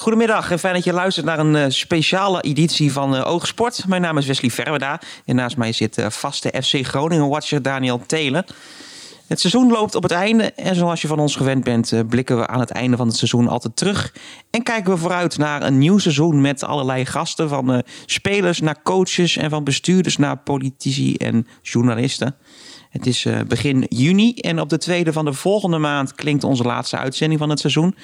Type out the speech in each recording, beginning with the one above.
Goedemiddag en fijn dat je luistert naar een uh, speciale editie van uh, Oogsport. Mijn naam is Wesley Verweda en naast mij zit vaste FC Groningen-watcher Daniel Telen. Het seizoen loopt op het einde en zoals je van ons gewend bent, blikken we aan het einde van het seizoen altijd terug. En kijken we vooruit naar een nieuw seizoen met allerlei gasten, van spelers naar coaches en van bestuurders naar politici en journalisten. Het is begin juni en op de tweede van de volgende maand klinkt onze laatste uitzending van het seizoen.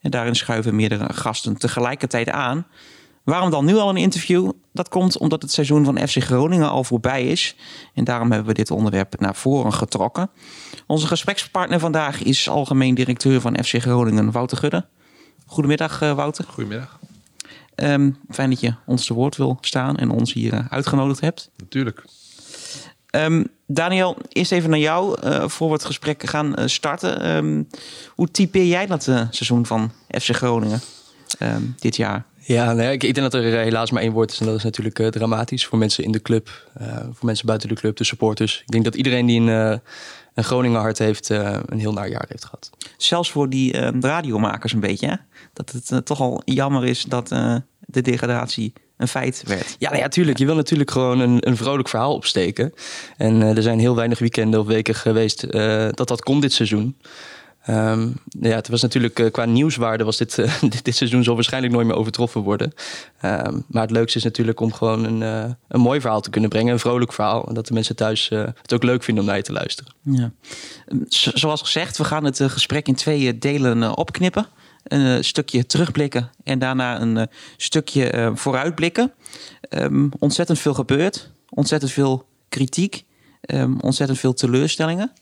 En daarin schuiven meerdere gasten tegelijkertijd aan. Waarom dan nu al een interview? Dat komt omdat het seizoen van FC Groningen al voorbij is. En daarom hebben we dit onderwerp naar voren getrokken. Onze gesprekspartner vandaag is algemeen directeur van FC Groningen, Wouter Gudde. Goedemiddag, uh, Wouter. Goedemiddag. Um, fijn dat je ons te woord wil staan en ons hier uh, uitgenodigd hebt. Natuurlijk. Um, Daniel, eerst even naar jou uh, voor we het gesprek gaan uh, starten. Um, hoe typeer jij dat uh, seizoen van FC Groningen um, dit jaar? Ja, nee, ik, ik, denk dat er helaas maar één woord is en dat is natuurlijk dramatisch voor mensen in de club, voor mensen buiten de club, de supporters. Ik denk dat iedereen die een, een Groningen hart heeft, een heel naar jaar heeft gehad. Zelfs voor die radiomakers een beetje, hè? dat het toch al jammer is dat de degradatie een feit werd. Ja, nou ja, tuurlijk. Je wil natuurlijk gewoon een, een vrolijk verhaal opsteken. En uh, er zijn heel weinig weekenden of weken geweest uh, dat dat kon dit seizoen. Um, ja, het was natuurlijk uh, qua nieuwswaarde was dit, dit, dit, seizoen zal waarschijnlijk nooit meer overtroffen worden. Um, maar het leukste is natuurlijk om gewoon een, een mooi verhaal te kunnen brengen, een vrolijk verhaal. En dat de mensen thuis het ook leuk vinden om naar je te luisteren. Ja. Zoals gezegd, we gaan het gesprek in twee delen opknippen een eh, stukje terugblikken en daarna een uh, stukje uh, vooruitblikken. Um, ontzettend veel gebeurd, ontzettend veel kritiek, um, ontzettend veel teleurstellingen.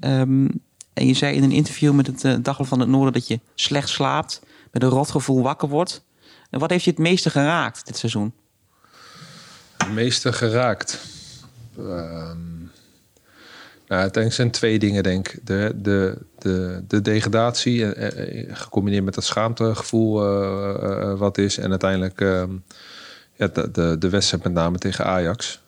Um, en je zei in een interview met het uh, Dagblad van het Noorden dat je slecht slaapt, met een rotgevoel wakker wordt. En wat heeft je het meeste geraakt dit seizoen? Het meeste geraakt? Nou, uiteindelijk zijn twee dingen, denk ik. De, de, de, de degradatie, eh, eh, gecombineerd met dat schaamtegevoel uh, wat is. En uiteindelijk uh, ja, de, de, de wedstrijd met name tegen Ajax.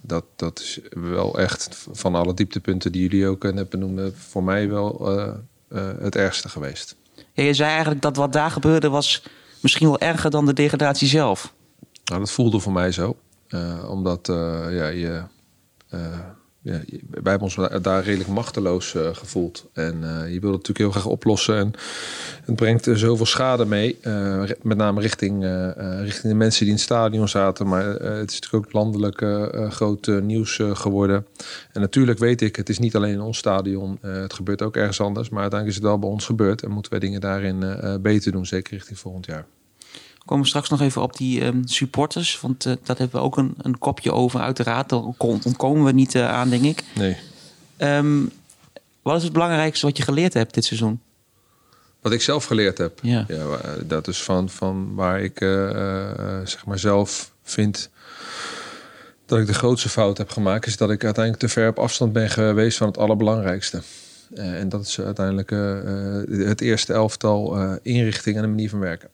dat, dat is wel echt van alle dieptepunten die jullie ook net benoemden... voor mij wel het ergste geweest. Ja, je zei eigenlijk dat wat daar gebeurde was misschien wel erger dan de degradatie zelf. Nou, dat voelde voor mij zo. omdat ja, je wij hebben ons daar redelijk machteloos uh, gevoeld. En uh, je wil het natuurlijk heel graag oplossen. En het brengt zoveel schade mee. met name richting, richting de mensen die in het stadion zaten. Maar het is natuurlijk ook landelijk groot nieuws geworden. En natuurlijk weet ik, het is niet alleen in ons stadion. het gebeurt ook ergens anders. Maar uiteindelijk is het wel bij ons gebeurd. En moeten wij dingen daarin beter doen. Zeker richting volgend jaar komen we straks nog even op die um, supporters. Want uh, dat hebben we ook een, een kopje over, uiteraard. Daar ontkomen we niet uh, aan, denk ik. Nee. Um, wat is het belangrijkste wat je geleerd hebt dit seizoen? Wat ik zelf geleerd heb? Ja. ja dat is van, van waar ik uh, zeg maar zelf vind dat ik de grootste fout heb gemaakt... is dat ik uiteindelijk te ver op afstand ben geweest van het allerbelangrijkste. en dat is uiteindelijk het eerste elftal inrichting en de manier van werken.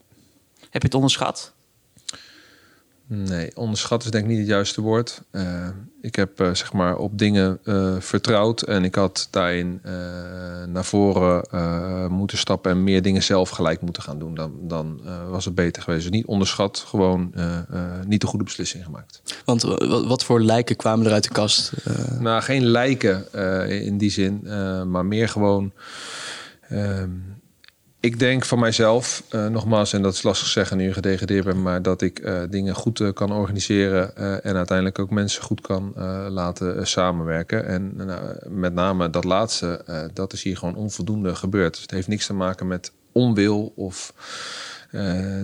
Heb je het onderschat? Nee, onderschat is denk ik niet het juiste woord. Uh, ik heb uh, zeg maar op dingen uh, vertrouwd en ik had daarin naar voren moeten stappen en meer dingen zelf gelijk moeten gaan doen. Dan, dan was het beter geweest. Dus niet onderschat, gewoon niet de goede beslissing gemaakt. Want wat voor lijken kwamen er uit de kast? Nou, geen lijken in die zin, maar meer gewoon ehm, ik denk van mijzelf, uh, nogmaals, en dat is lastig zeggen nu je gedegradeerd bent, maar dat ik uh, dingen goed uh, kan organiseren en uiteindelijk ook mensen goed kan laten samenwerken. En met name dat laatste, dat is hier gewoon onvoldoende gebeurd. Dus het heeft niks te maken met onwil of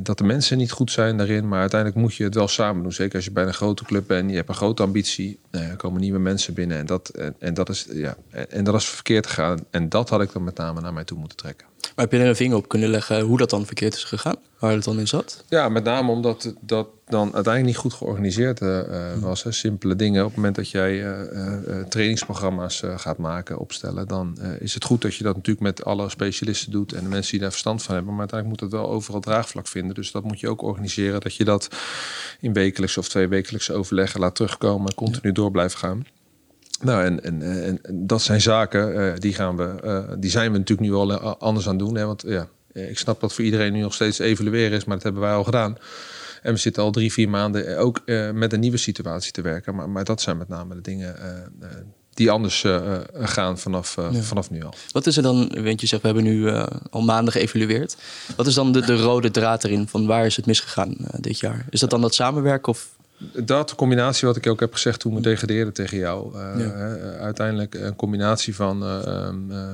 dat de mensen niet goed zijn daarin, maar uiteindelijk moet je het wel samen doen. Zeker als je bij een grote club bent, je hebt een grote ambitie, er komen nieuwe mensen binnen en dat, en dat, is, ja, en dat is verkeerd gegaan. En dat had ik dan met name naar mij toe moeten trekken. Maar heb je er een vinger op kunnen leggen hoe dat dan verkeerd is gegaan? Waar het dan in zat? Ja, met name omdat dat dan uiteindelijk niet goed georganiseerd uh, was. Hè. Simpele dingen. Op het moment dat jij uh, trainingsprogramma's gaat maken, opstellen, dan is het goed dat je dat natuurlijk met alle specialisten doet en de mensen die daar verstand van hebben. Maar uiteindelijk moet het wel overal draagvlak vinden. Dus dat moet je ook organiseren. Dat je dat in wekelijks of twee wekelijkse overleggen laat terugkomen en continu door blijven gaan. Nou, en, en, en, dat zijn zaken, uh, die, gaan we, uh, die zijn we natuurlijk nu al anders aan doen. Hè? Want ja, ik snap dat voor iedereen nu nog steeds evalueren is, maar dat hebben wij al gedaan. En we zitten al drie, vier maanden ook met een nieuwe situatie te werken. Maar, maar dat zijn met name de dingen die anders gaan vanaf, vanaf nu al. Wat is er dan, weet je zegt, we hebben nu al maanden geëvalueerd. Wat is dan de, de rode draad erin van waar is het misgegaan dit jaar? Is dat dan dat samenwerken of dat combinatie wat ik ook heb gezegd toen we degradeerden tegen jou. Uh, uiteindelijk een combinatie van uh,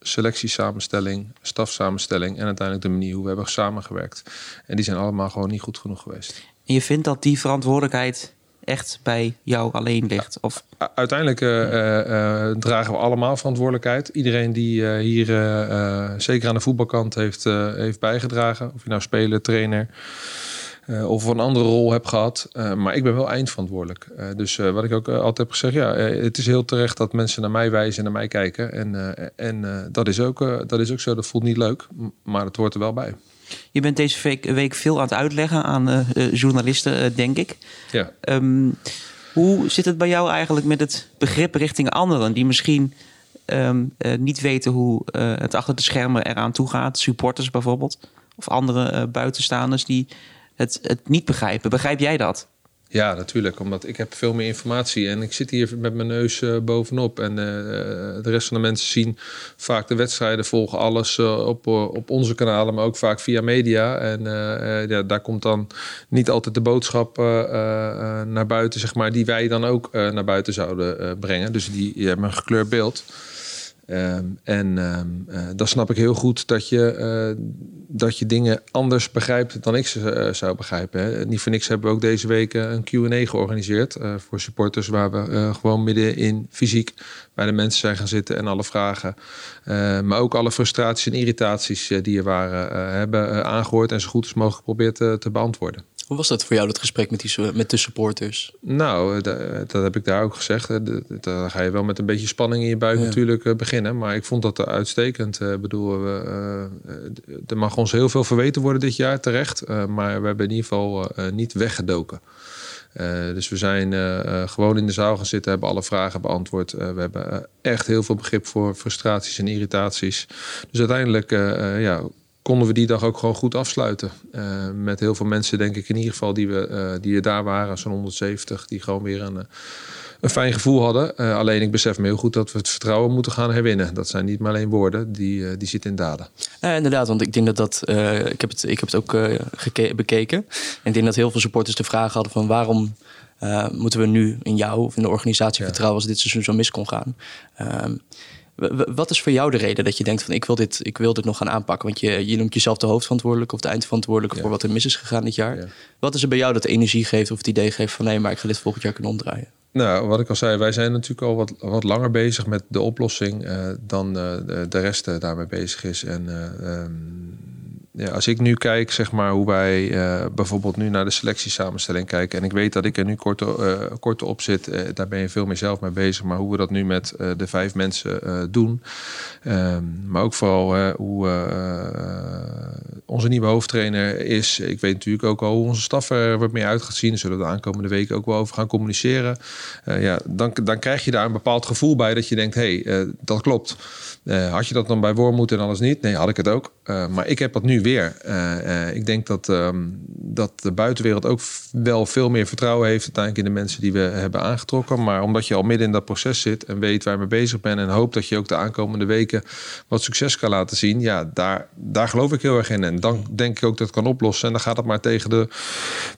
selectiesamenstelling, stafsamenstelling en uiteindelijk de manier hoe we hebben samengewerkt. En die zijn allemaal gewoon niet goed genoeg geweest. En je vindt dat die verantwoordelijkheid echt bij jou alleen ligt? Of? Uiteindelijk dragen we allemaal verantwoordelijkheid. Iedereen die hier zeker aan de voetbalkant heeft, heeft bijgedragen. Of je nou speler, trainer, uh, of een andere rol heb gehad. Uh, maar ik ben wel eindverantwoordelijk. Uh, dus wat ik ook altijd heb gezegd, ja, het is heel terecht dat mensen naar mij wijzen en naar mij kijken. En, en dat, is ook, dat is ook zo, dat voelt niet leuk, maar het hoort er wel bij. Je bent deze week, week veel aan het uitleggen aan journalisten, denk ik. Ja. Um, hoe zit het bij jou eigenlijk met het begrip richting anderen die misschien um, niet weten hoe het achter de schermen eraan toe gaat? Supporters bijvoorbeeld, of andere buitenstaanders die het, het niet begrijpen. Begrijp jij dat? Ja, natuurlijk. Omdat ik heb veel meer informatie en ik zit hier met mijn neus uh, bovenop. En uh, de rest van de mensen zien vaak de wedstrijden, volgen alles op, op onze kanalen, maar ook vaak via media. En ja, daar komt dan niet altijd de boodschap naar buiten, zeg maar, die wij dan ook naar buiten zouden brengen. Dus die hebt een gekleurd beeld. Ehm, en um, dan snap ik heel goed dat je, uh, dat je dingen anders begrijpt dan ik ze uh, zou begrijpen. Hè. Niet voor niks hebben we ook deze week een QA georganiseerd voor supporters, waar we gewoon midden in fysiek bij de mensen zijn gaan zitten en alle vragen, maar ook alle frustraties en irritaties die er waren, hebben aangehoord en zo goed als mogelijk geprobeerd te beantwoorden. Hoe was dat voor jou, dat gesprek met, die, met de supporters? Nou, dat, dat heb ik daar ook gezegd. Dan ga je wel met een beetje spanning in je buik natuurlijk eh, beginnen. Maar ik vond dat uitstekend. Ik bedoel, we, er mag ons heel veel verweten worden dit jaar, terecht. Maar we hebben in ieder geval niet weggedoken. Uh, dus we zijn uh, gewoon in de zaal gaan zitten, hebben alle vragen beantwoord. we hebben echt heel veel begrip voor frustraties en irritaties. Dus uiteindelijk ja, konden we die dag ook gewoon goed afsluiten. Uh, met heel veel mensen, denk ik in ieder geval, die, we, uh, die er daar waren, zo'n 170, die gewoon weer een, eh, een fijn gevoel hadden. alleen ik besef me heel goed dat we het vertrouwen moeten gaan herwinnen. Dat zijn niet maar alleen woorden, die, die zitten in daden. inderdaad, want ik denk dat dat. ik, heb het, ik heb het ook bekeken. En ik denk dat heel veel supporters de vraag hadden van waarom. moeten we nu in jou of in de organisatie vertrouwen als dit seizoen zo mis kon gaan? Ehm, wat is voor jou de reden dat je denkt van ik wil dit, ik wil dit nog gaan aanpakken? Want je, je noemt jezelf de hoofdverantwoordelijke of de eindverantwoordelijke voor wat er mis is gegaan dit jaar. Wat is er bij jou dat energie geeft of het idee geeft van nee, maar ik ga dit volgend jaar kunnen omdraaien? Nou, wat ik al zei, wij zijn natuurlijk al wat, wat langer bezig met de oplossing uh, dan uh, de, rest uh, daarmee bezig is. En um, ja, als ik nu kijk, zeg maar, hoe wij uh, bijvoorbeeld nu naar de selectiesamenstelling kijken. En ik weet dat ik er nu kort, uh, kort op zit. Uh, daar ben je veel meer zelf mee bezig. Maar hoe we dat nu met de vijf mensen doen. Ehm, maar ook vooral hoe onze nieuwe hoofdtrainer is. Ik weet natuurlijk ook al hoe onze staf er wat meer uit gaat zien. Zullen we de aankomende weken ook wel over gaan communiceren. ja, dan, dan krijg je daar een bepaald gevoel bij dat je denkt, hé, hey, dat klopt. Had je dat dan bij Wormoed en alles niet? Nee, had ik het ook. maar ik heb dat nu weer. Uh, ik denk dat, um, dat de buitenwereld ook wel veel meer vertrouwen heeft uiteindelijk in de mensen die we hebben aangetrokken. Maar omdat je al midden in dat proces zit en weet waar je mee bezig bent en hoopt dat je ook de aankomende weken wat succes kan laten zien, ja, daar, daar geloof ik heel erg in. En dan denk ik ook dat het kan oplossen. En dan gaat het maar tegen de,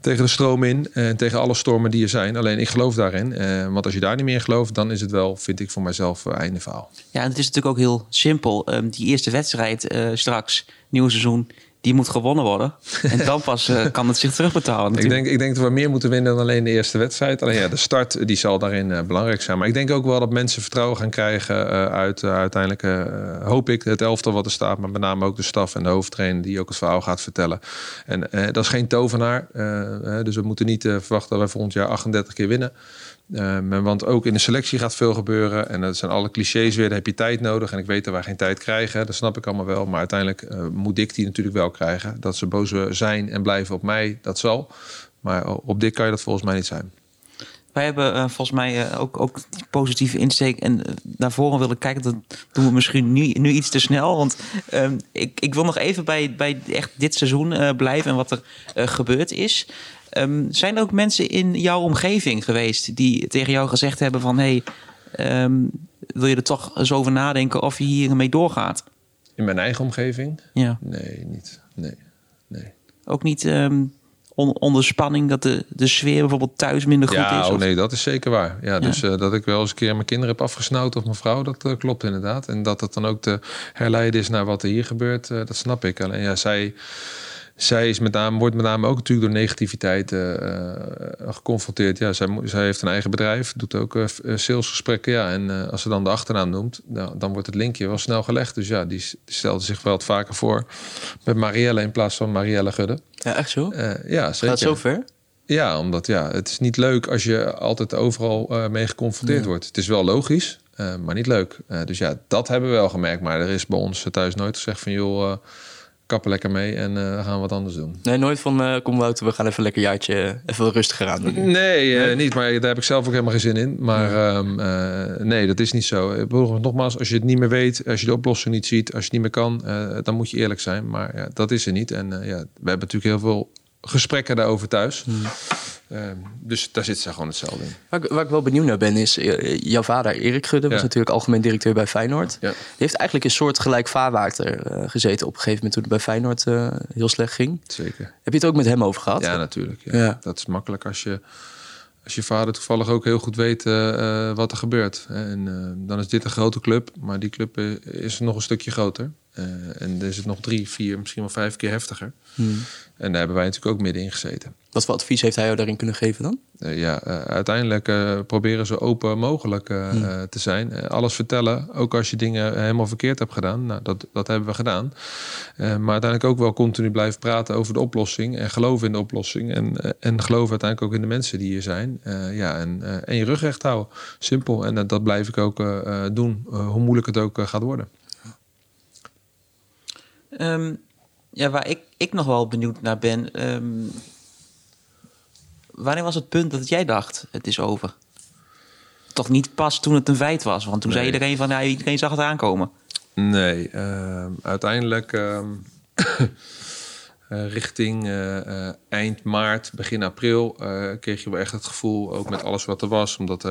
tegen de stroom in en tegen alle stormen die er zijn. Alleen ik geloof daarin. Uh, want als je daar niet meer in gelooft, dan is het wel, vind ik voor mijzelf, einde verhaal. Ja, en het is natuurlijk ook heel simpel. Um, die eerste wedstrijd uh, straks, nieuw seizoen die moet gewonnen worden. En dan pas uh, kan het zich terugbetalen. Ik denk, ik denk dat we meer moeten winnen dan alleen de eerste wedstrijd. Alleen ja, de start die zal daarin uh, belangrijk zijn. Maar ik denk ook wel dat mensen vertrouwen gaan krijgen uh, uit uiteindelijk hoop ik het elftal wat er staat. Maar met name ook de staf en de hoofdtrainer die ook het verhaal gaat vertellen. En dat is geen tovenaar. dus we moeten niet verwachten dat wij volgend jaar 38 keer winnen. Uh, want ook in de selectie gaat veel gebeuren. En dat zijn alle clichés weer. Daar heb je tijd nodig. En ik weet dat wij geen tijd krijgen. Dat snap ik allemaal wel. Maar uiteindelijk uh, moet ik die natuurlijk wel krijgen. Dat ze boos zijn en blijven op mij, dat zal. Maar op dit kan je dat volgens mij niet zijn. Wij hebben uh, volgens mij uh, ook, ook die positieve insteek en uh, naar voren willen kijken. Dat doen we misschien nu, nu iets te snel. Want ehm, ik, ik wil nog even bij, bij echt dit seizoen blijven en wat er gebeurd is. Um, zijn er ook mensen in jouw omgeving geweest die tegen jou gezegd hebben van... Hey, um, wil je er toch eens over nadenken of je hiermee doorgaat? In mijn eigen omgeving? Ja. Nee, niet. Nee, nee. Ook niet um, on, onder spanning dat de, de sfeer bijvoorbeeld thuis minder goed ja, is? Oh nee, dat is zeker waar. Ja, dus uh, dat ik wel eens een keer mijn kinderen heb afgesnauwd of mijn vrouw, dat uh, klopt inderdaad. En dat het dan ook te herleiden is naar wat er hier gebeurt, uh, dat snap ik. Alleen ja, zij zij is met name, wordt met name ook natuurlijk door negativiteit uh, geconfronteerd. Ja, zij, zij heeft een eigen bedrijf, doet ook uh, salesgesprekken. Ja, en als ze dan de achternaam noemt, nou, dan wordt het linkje wel snel gelegd. Dus ja, die, stelde zich wel wat vaker voor met Marielle in plaats van Marielle Gudde. Ja, echt zo? ja, zeker. Gaat zo ver? Ja, omdat ja, het is niet leuk als je altijd overal mee geconfronteerd wordt. Het is wel logisch, maar niet leuk. dus ja, dat hebben we wel gemerkt. Maar er is bij ons thuis nooit gezegd van joh kappen lekker mee en uh, gaan wat anders doen. Nee, nooit van uh, kom Wouter, we gaan even lekker jaartje even rustiger aan doen. Nee, uh, niet. Maar daar heb ik zelf ook helemaal geen zin in. Maar um, nee, dat is niet zo. Nogmaals, als je het niet meer weet, als je de oplossing niet ziet, als je het niet meer kan, dan moet je eerlijk zijn. Maar ja, dat is er niet. En ja, we hebben natuurlijk heel veel gesprekken daarover thuis. Hmm. Uh, dus daar zit ze gewoon hetzelfde in. Waar ik, waar ik wel benieuwd naar ben, is uh, jouw vader Erik Gudde, was ja. natuurlijk algemeen directeur bij Feyenoord. Ja. Die heeft eigenlijk een soort gelijk vaarwater uh, gezeten op een gegeven moment toen het bij Feyenoord heel slecht ging. Zeker. Heb je het ook met hem over gehad? Ja, natuurlijk. Ja. Dat is makkelijk als je, als je vader toevallig ook heel goed weet wat er gebeurt. En dan is dit een grote club, maar die club is nog een stukje groter. en er is het nog drie, vier, misschien wel vijf keer heftiger. Hmm. En daar hebben wij natuurlijk ook middenin gezeten. Wat voor advies heeft hij jou daarin kunnen geven dan? Uh, ja, uh, uiteindelijk uh, proberen zo open mogelijk hmm. te zijn. alles vertellen, ook als je dingen helemaal verkeerd hebt gedaan. Nou, dat, dat hebben we gedaan. maar uiteindelijk ook wel continu blijven praten over de oplossing. En geloven in de oplossing. En, en geloven uiteindelijk ook in de mensen die hier zijn. ja, en, en je rug recht houden. Simpel. En dat blijf ik ook doen. hoe moeilijk het ook gaat worden. Um, ja, waar ik, ik nog wel benieuwd naar ben. Um, wanneer was het punt dat jij dacht, het is over? Toch niet pas toen het een feit was? Want toen nee. zei iedereen van, ja, iedereen zag het aankomen. Nee, uh, uiteindelijk uh, uh, richting uh, eind maart, begin april... kreeg je wel echt het gevoel, ook met alles wat er was... omdat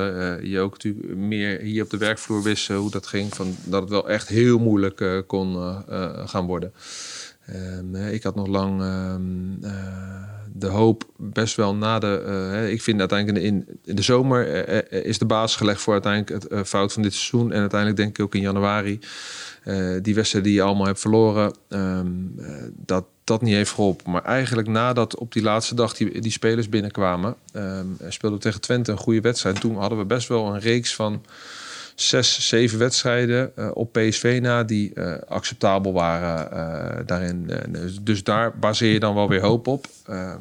je ook natuurlijk meer hier op de werkvloer wist hoe dat ging... Van, dat het wel echt heel moeilijk kon gaan worden. Um, ik had nog lang de hoop, best wel na de. Uh, ik vind uiteindelijk in, in de zomer uh, is de basis gelegd voor uiteindelijk het fout van dit seizoen. En uiteindelijk denk ik ook in januari. die wedstrijden die je allemaal hebt verloren, um, dat dat niet heeft geholpen. Maar eigenlijk nadat op die laatste dag die, die spelers binnenkwamen, speelden we tegen Twente een goede wedstrijd. Toen hadden we best wel een reeks van zes, zeven wedstrijden uh, op PSV na die uh, acceptabel waren uh, daarin. Dus, dus daar baseer je dan wel weer hoop op.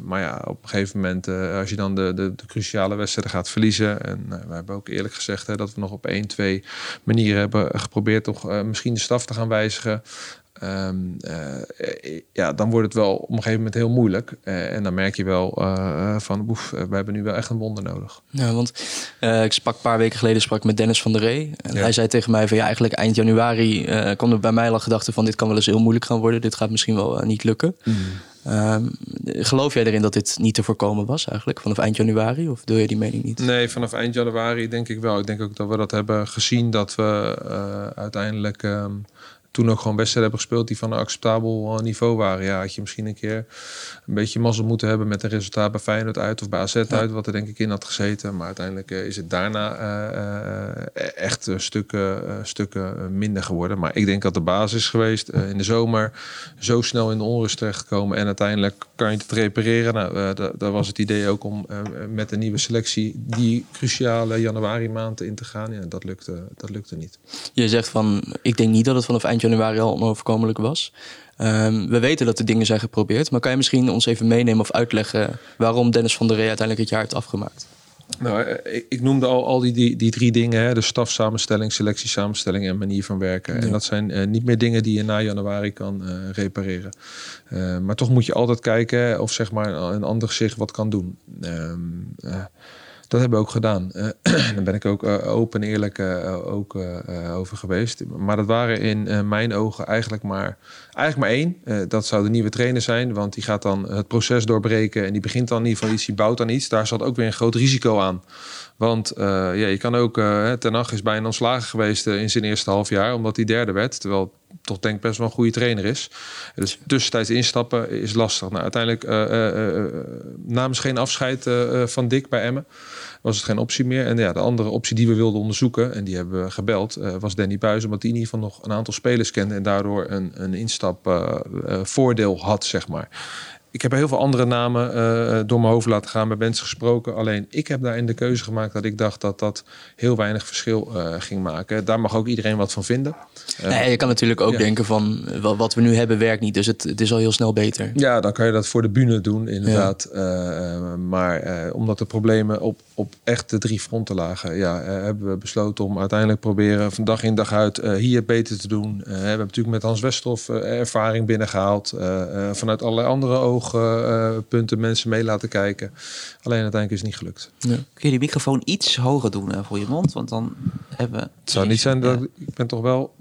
maar ja, op een gegeven moment, als je dan de, de, de, cruciale wedstrijden gaat verliezen. En we hebben ook eerlijk gezegd hè, dat we nog op één, twee manieren hebben geprobeerd toch misschien de staf te gaan wijzigen. Um, uh, ja, dan wordt het wel op een gegeven moment heel moeilijk. Uh, en dan merk je wel uh, van, oef, we hebben nu wel echt een wonder nodig. Ja, want ik sprak een paar weken geleden sprak met Dennis van der Ree. En ja. hij zei tegen mij van, ja, eigenlijk eind januari kwam er bij mij al gedachte van, dit kan wel eens heel moeilijk gaan worden. Dit gaat misschien wel niet lukken. Mm. Um, geloof jij erin dat dit niet te voorkomen was eigenlijk vanaf eind januari? Of deel je die mening niet? Nee, vanaf eind januari denk ik wel. Ik denk ook dat we dat hebben gezien dat we uiteindelijk... Um, toen ook gewoon wedstrijden hebben gespeeld die van een acceptabel niveau waren. Ja, had je misschien een keer een beetje mazzel moeten hebben met een resultaat bij Feyenoord uit of bij AZ ja. uit, wat er denk ik in had gezeten. Maar uiteindelijk uh, is het daarna uh, uh, echt stukken, stukken minder geworden. Maar ik denk dat de basis is geweest in de zomer zo snel in de onrust terechtgekomen en uiteindelijk kan je het repareren. Nou, daar was het idee ook om met een nieuwe selectie die cruciale januari maand in te gaan. Ja, dat lukte, dat lukte niet. Je zegt van, ik denk niet dat het vanaf eind januari al onoverkomelijk was. Um, we weten dat er dingen zijn geprobeerd, maar kan je misschien ons even meenemen of uitleggen waarom Dennis van der Ree uiteindelijk het jaar heeft afgemaakt? Nou, ik, ik noemde al, al die, die, die drie dingen: hè, de stafsamenstelling, selectiesamenstelling en manier van werken. Ja. En dat zijn uh, niet meer dingen die je na januari kan uh, repareren. Uh, maar toch moet je altijd kijken of zeg maar een ander zich wat kan doen. Um, Dat hebben we ook gedaan. Uh, daar ben ik ook uh, open en eerlijk uh, ook, over geweest. Maar dat waren in mijn ogen eigenlijk maar, eigenlijk maar één. dat zou de nieuwe trainer zijn, want die gaat dan het proces doorbreken en die begint dan in ieder geval iets, die bouwt dan iets. Daar zat ook weer een groot risico aan. Want ja, je kan ook, Ten Hag is bijna ontslagen geweest in zijn eerste half jaar, omdat hij derde werd. Terwijl toch denk ik best wel een goede trainer is. Dus tussentijds instappen is lastig. Nou, uiteindelijk uh, uh, namens geen afscheid van Dick bij Emmen was het geen optie meer. En ja, de andere optie die we wilden onderzoeken, en die hebben we gebeld, was Danny Buis, omdat hij in ieder geval nog een aantal spelers kende en daardoor een, een instapvoordeel had, zeg maar. Ik heb heel veel andere namen uh, door mijn hoofd laten gaan, met mensen gesproken. Alleen ik heb daarin de keuze gemaakt dat ik dacht dat dat heel weinig verschil uh, ging maken. Daar mag ook iedereen wat van vinden. Uh, nee, je kan natuurlijk ook ja. denken van wat we nu hebben werkt niet, dus het, het, is al heel snel beter. Ja, dan kan je dat voor de bühne doen, inderdaad. Ja. maar omdat de problemen op, op echt de drie fronten lagen, ja, hebben we besloten om uiteindelijk proberen van dag in dag uit hier beter te doen. we hebben natuurlijk met Hans Westhoff ervaring binnengehaald vanuit allerlei andere ogen punten mensen mee laten kijken. Alleen uiteindelijk is het niet gelukt. Ja. Kun je die microfoon iets hoger doen uh, voor je mond? Want dan hebben we... Het zou niet zijn dat... Ik ben toch wel...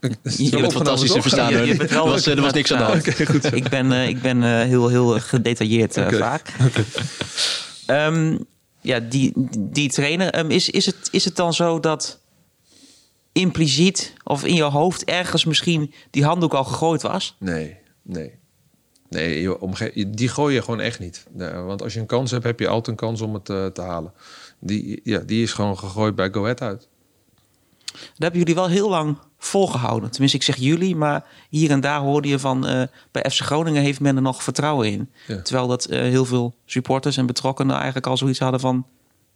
Ik, je bent fantastisch te verstaan. Je, je bent wel, er was, er was niks aan de hand. Okay, goed. Ik ben, uh, ik ben uh, heel, heel gedetailleerd uh, okay. vaak. Okay. Um, ja, die, die trainer, um, is, is, het, is het dan zo dat impliciet of in je hoofd ergens misschien die handdoek al gegooid was? Nee, nee. Nee, die gooi je gewoon echt niet. want als je een kans hebt, heb je altijd een kans om het uh, te halen. Die, ja, die is gewoon gegooid bij Go Ahead uit. Dat hebben jullie wel heel lang volgehouden. Tenminste, ik zeg jullie, maar hier en daar hoorde je van... Uh, bij FC Groningen heeft men er nog vertrouwen in. Ja. Terwijl dat uh, heel veel supporters en betrokkenen eigenlijk al zoiets hadden van...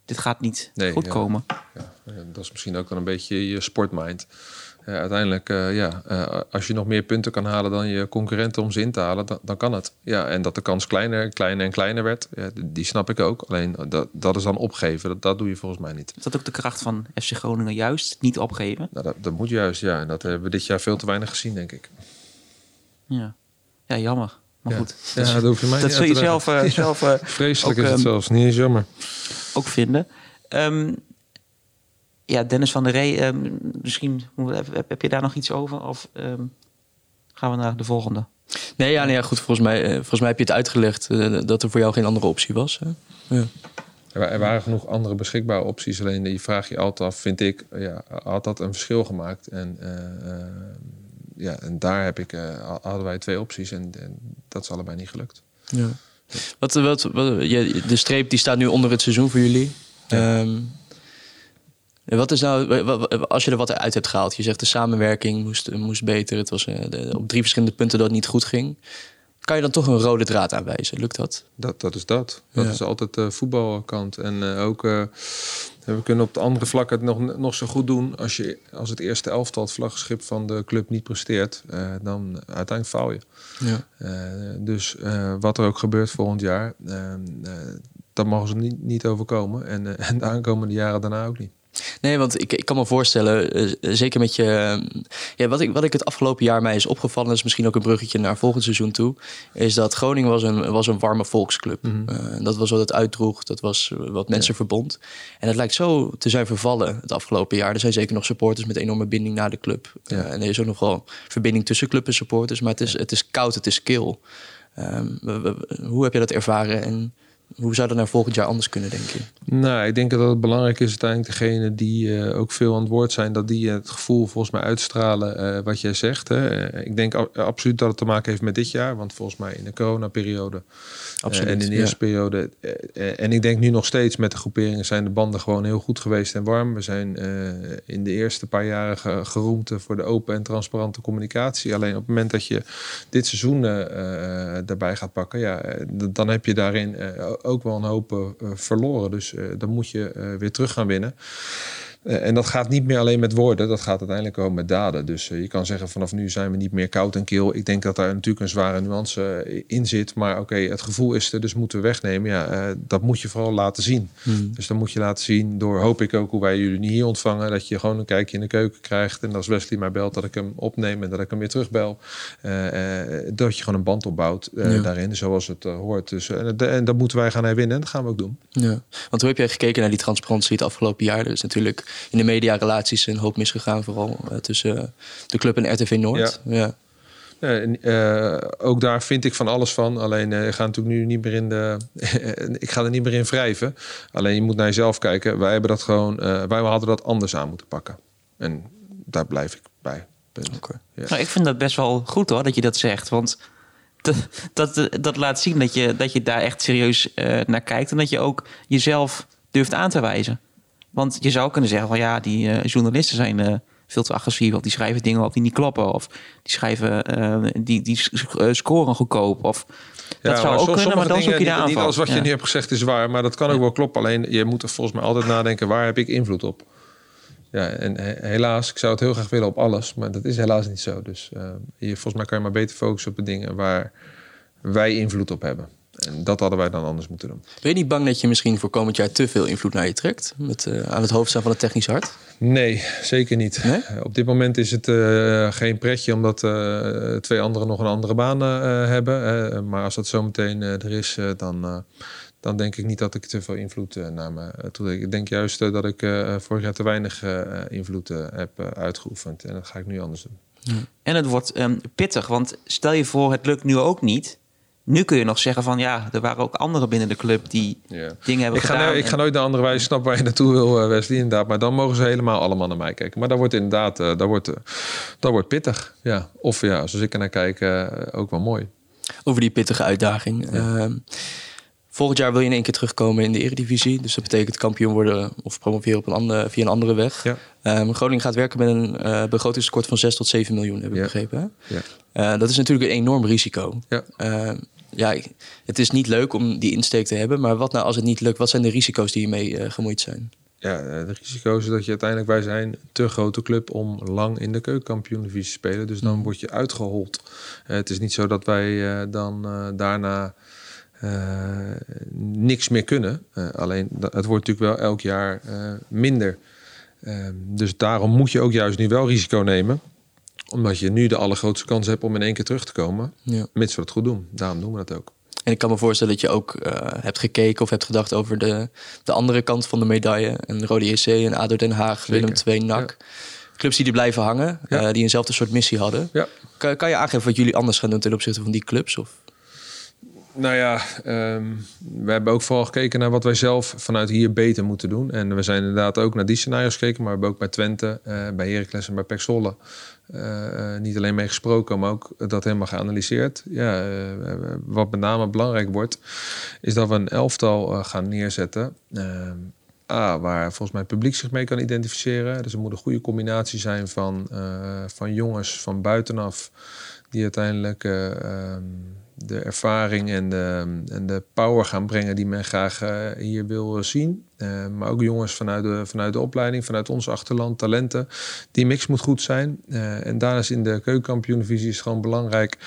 dit gaat niet nee, goed ja. komen. Ja, dat is misschien ook wel een beetje je sportmind uh, uiteindelijk, uh, ja, uh, als je nog meer punten kan halen dan je concurrenten om ze in te halen, dan, dan kan het. Ja, en dat de kans kleiner, kleiner en kleiner werd, ja, die snap ik ook. Alleen dat, dat is dan opgeven. Dat, dat doe je volgens mij niet. Is dat ook de kracht van FC Groningen juist? Niet opgeven? Nou, dat, dat moet juist, ja. En dat hebben we dit jaar veel te weinig gezien, denk ik. Ja, ja jammer. Maar ja. goed. Ja, dat, hoef je mij dat niet zul je zelf, zelf Vreselijk ook, is het um, zelfs. Niet eens jammer. Ook vinden. Um, ja, Dennis van der Ree, um, misschien heb, heb, je daar nog iets over? Of um, gaan we naar de volgende? Nee, ja, nee, ja goed. Volgens mij, uh, volgens mij heb je het uitgelegd uh, dat er voor jou geen andere optie was. Hè? Ja. Er waren genoeg andere beschikbare opties. Alleen die vraag je altijd af, vind ik, ja, had dat een verschil gemaakt? En, uh, ja, en daar heb ik, hadden wij twee opties en, en, dat is allebei niet gelukt. Ja. Wat, wat, wat, de streep die staat nu onder het seizoen voor jullie. Ja. Um, wat is nou, als je er wat uit hebt gehaald, je zegt de samenwerking moest, moest beter, het was de, op drie verschillende punten dat het niet goed ging. Kan je dan toch een rode draad aanwijzen? Lukt dat? Dat, dat is dat. Dat ja. is altijd de voetbalkant. En uh, ook, uh, we kunnen op de andere vlakken het nog, nog zo goed doen. Als, je, als het eerste elftal, het vlaggenschip van de club niet presteert, uh, dan uiteindelijk faal je. Ja. dus wat er ook gebeurt volgend jaar, dat mogen ze niet, niet overkomen. En, en de aankomende jaren daarna ook niet. Nee, want ik, ik kan me voorstellen, uh, zeker met je. Uh, ja, wat, ik, wat ik het afgelopen jaar mij is opgevallen, is misschien ook een bruggetje naar volgend seizoen toe. Is dat Groningen was een, was een warme volksclub. Mm -hmm. uh, dat was wat het uitdroeg, dat was wat mensen ja. verbond. En het lijkt zo te zijn vervallen het afgelopen jaar. Er zijn zeker nog supporters met enorme binding naar de club. Ja. en er is ook nog wel verbinding tussen club en supporters. Maar het is, het is koud, het is kil. Um, hoe heb je dat ervaren? En hoe zou dat nou volgend jaar anders kunnen, denk je? Nou, ik denk dat het belangrijk is uiteindelijk degene die uh, ook veel aan het woord zijn, dat die het gevoel volgens mij uitstralen uh, wat jij zegt. Hè. Ik denk absoluut dat het te maken heeft met dit jaar, want volgens mij in de coronaperiode absoluut, en in de eerste ja. periode. en ik denk nu nog steeds met de groeperingen zijn de banden gewoon heel goed geweest en warm. We zijn in de eerste paar jaren ge geroemd voor de open en transparante communicatie. Alleen op het moment dat je dit seizoen daarbij gaat pakken, ja, dan heb je daarin ook wel een hoop uh, verloren. Dus uh, dan moet je uh, weer terug gaan winnen. En dat gaat niet meer alleen met woorden, dat gaat uiteindelijk ook met daden. Dus je kan zeggen vanaf nu zijn we niet meer koud en kil. Ik denk dat daar natuurlijk een zware nuance in zit. Maar oké, het gevoel is er, dus moeten we wegnemen. Ja, dat moet je vooral laten zien. Hmm. Dus dan moet je laten zien door, hoop ik ook hoe wij jullie niet hier ontvangen, dat je gewoon een kijkje in de keuken krijgt. En als Wesley mij belt, dat ik hem opneem en dat ik hem weer terugbel. dat je gewoon een band opbouwt daarin, zoals het hoort. Dus, en, dat moeten wij gaan herwinnen en dat gaan we ook doen. Ja. Want hoe heb jij gekeken naar die transparantie het afgelopen jaar? Is natuurlijk in de mediarelaties een hoop misgegaan, vooral uh, tussen de club en RTV Noord. Ja. ja. Uh, ook daar vind ik van alles van. Alleen uh, ik ga natuurlijk nu niet meer in de. ik ga er niet meer in wrijven. Alleen je moet naar jezelf kijken. Wij hebben dat gewoon. wij hadden dat anders aan moeten pakken. En daar blijf ik bij. Okay. Ja. Nou, ik vind dat best wel goed hoor dat je dat zegt. Want dat, dat, dat laat zien dat je, dat je daar echt serieus uh, naar kijkt. En dat je ook jezelf durft aan te wijzen. Want je zou kunnen zeggen van ja, die uh, journalisten zijn uh, veel te agressief. Of die schrijven dingen op die niet kloppen. Of die schrijven, die, die scoren goedkoop. Of ja, dat zou ook kunnen, maar dan zoek je de aanval. Niet alles wat je nu hebt gezegd is waar. Maar dat kan ook wel kloppen. Alleen je moet er volgens mij altijd nadenken, waar heb ik invloed op? Ja, en helaas, ik zou het heel graag willen op alles, maar dat is helaas niet zo. Dus je, volgens mij kan je maar beter focussen op de dingen waar wij invloed op hebben. En dat hadden wij dan anders moeten doen. Ben je niet bang dat je misschien voor komend jaar te veel invloed naar je trekt? Met, uh, aan het hoofd staan van het technisch hart? Nee, zeker niet. Nee? op dit moment is het uh, geen pretje omdat uh, twee anderen nog een andere baan hebben. maar als dat zometeen er is, dan dan denk ik niet dat ik te veel invloed naar me toe. Ik denk juist dat ik vorig jaar te weinig invloed heb uitgeoefend. En dat ga ik nu anders doen. Ja. En het wordt um, pittig, want stel je voor, het lukt nu ook niet. Nu kun je nog zeggen van ja, er waren ook anderen binnen de club die ja. dingen hebben ik gedaan. Ga, ik ga nooit de andere wijze snappen waar je naartoe wil, Wesley, inderdaad. Maar dan mogen ze helemaal allemaal naar mij kijken. Maar dat wordt inderdaad, uh, dat wordt, uh, dat wordt pittig. Ja. Of ja, zoals ik er naar kijk, uh, ook wel mooi. Over die pittige uitdaging. Ja. Ehm, Volgend jaar wil je in één keer terugkomen in de Eredivisie. Dus dat betekent kampioen worden of promoveren op een andere, via een andere weg. Ja. Um, Groningen gaat werken met een uh, begrotingstekort van 6 tot 7 miljoen, heb ik begrepen. Ja. Uh, dat is natuurlijk een enorm risico. Ja. Uh, ja, het is niet leuk om die insteek te hebben. Maar wat nou als het niet lukt? Wat zijn de risico's die hiermee gemoeid zijn? Ja, de risico's is dat je uiteindelijk... Wij zijn een te grote club om lang in de keukenkampioen-divisie te spelen. Dus dan mm. word je uitgehold. het is niet zo dat wij dan daarna uh, niks meer kunnen. Uh, alleen het wordt natuurlijk wel elk jaar uh, minder. Ehm, dus daarom moet je ook juist nu wel risico nemen. Omdat je nu de allergrootste kans hebt om in één keer terug te komen. Ja. Mits we het goed doen. Daarom doen we dat ook. En ik kan me voorstellen dat je ook hebt gekeken of hebt gedacht over de, de andere kant van de medaille. En Rode JC en ADO Den Haag, Zeker. Willem II, NAC. Clubs die er blijven hangen, ja. die eenzelfde soort missie hadden. Ja. Kan, kan je aangeven wat jullie anders gaan doen ten opzichte van die clubs? Of? Nou ja, um, we hebben ook vooral gekeken naar wat wij zelf vanuit hier beter moeten doen. En we zijn inderdaad ook naar die scenario's gekeken, maar we hebben ook bij Twente, uh, bij Heracles en bij Pek Zwolle uh, niet alleen mee gesproken, maar ook dat helemaal geanalyseerd. Ja, wat met name belangrijk wordt, is dat we een elftal gaan neerzetten. Ehm, A, waar volgens mij het publiek zich mee kan identificeren. Dus er moet een goede combinatie zijn van, van jongens van buitenaf die uiteindelijk ehm, de ervaring en de, en de power gaan brengen die men graag uh, hier wil zien. Uh, maar ook jongens vanuit de, vanuit de opleiding, vanuit ons achterland, talenten. Die mix moet goed zijn. Uh, en daarnaast in de keukenkampioenvisie is gewoon belangrijk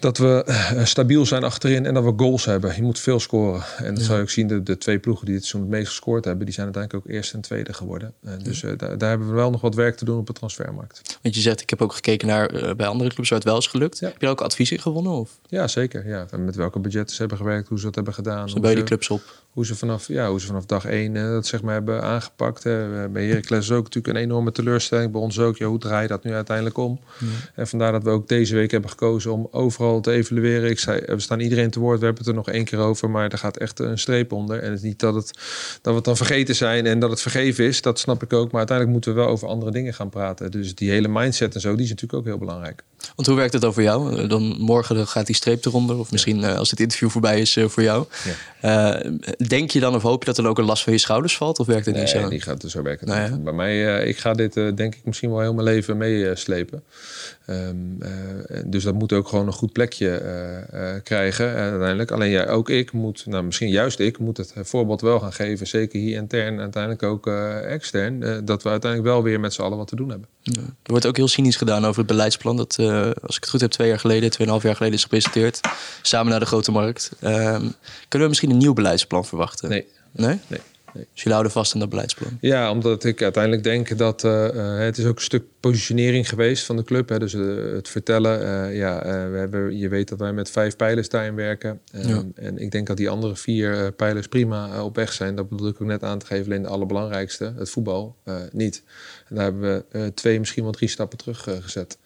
dat we uh, stabiel zijn achterin en dat we goals hebben. Je moet veel scoren. En dat ja. zou je ook zien, de, de twee ploegen die dit seizoen het meest gescoord hebben, die zijn uiteindelijk ook eerste en tweede geworden. Uh, dus uh, daar, daar, hebben we wel nog wat werk te doen op de transfermarkt. Want je zegt, ik heb ook gekeken naar bij andere clubs waar het wel is gelukt. Ja. Heb je ook advies in gewonnen? Of? Ja, zeker. Ja. met welke budgetten ze hebben gewerkt, hoe ze dat hebben gedaan. Zo bij die clubs op hoe ze vanaf, ja, hoe ze vanaf dag één uh, dat zeg maar hebben aangepakt. Hè. Bij Heracles ook natuurlijk een enorme teleurstelling. Bij ons ook, ja, hoe draai je dat nu uiteindelijk om? Ja. En vandaar dat we ook deze week hebben gekozen om overal te evalueren. Ik zei, we staan iedereen te woord, we hebben het er nog één keer over, maar er gaat echt een streep onder. En het is niet dat, het, dat we het dan vergeten zijn en dat het vergeven is, dat snap ik ook. Maar uiteindelijk moeten we wel over andere dingen gaan praten. Dus die hele mindset en zo, die is natuurlijk ook heel belangrijk. Want hoe werkt het dan voor jou? Dan morgen gaat die streep eronder. Of misschien uh, als het interview voorbij is uh, voor jou. Ja. Uh, denk je dan of hoop je dat er ook een last van je schouders valt? Of werkt het nee, niet zo? die gaat dus zo werken. Nou, ja. Bij mij, ik ga dit denk ik misschien wel heel mijn leven meeslepen. Um, dus dat moet ook gewoon een goed plekje krijgen uiteindelijk. Alleen ja, ook ik moet, nou misschien juist ik, moet het voorbeeld wel gaan geven. Zeker hier intern en uiteindelijk ook extern. dat we uiteindelijk wel weer met z'n allen wat te doen hebben. Ja. Er wordt ook heel cynisch gedaan over het beleidsplan. Dat, als ik het goed heb, twee jaar geleden, tweeënhalf jaar geleden is gepresenteerd. Samen naar de grote markt. Um, kunnen we misschien een nieuw beleidsplan verwachten? Nee. Nee? Nee. Nee. Dus jullie houden vast aan dat beleidsplan? Ja, omdat ik uiteindelijk denk dat uh, het is ook een stuk positionering geweest van de club. Hè, dus uh, het vertellen. Uh, ja, we hebben, je weet dat wij met vijf pijlers daarin werken. Ja. En ik denk dat die andere vier pijlers prima op weg zijn. Dat bedoel ik ook net aan te geven. Alleen de allerbelangrijkste, het voetbal, niet. En daar hebben we twee, misschien wel drie stappen terug gezet.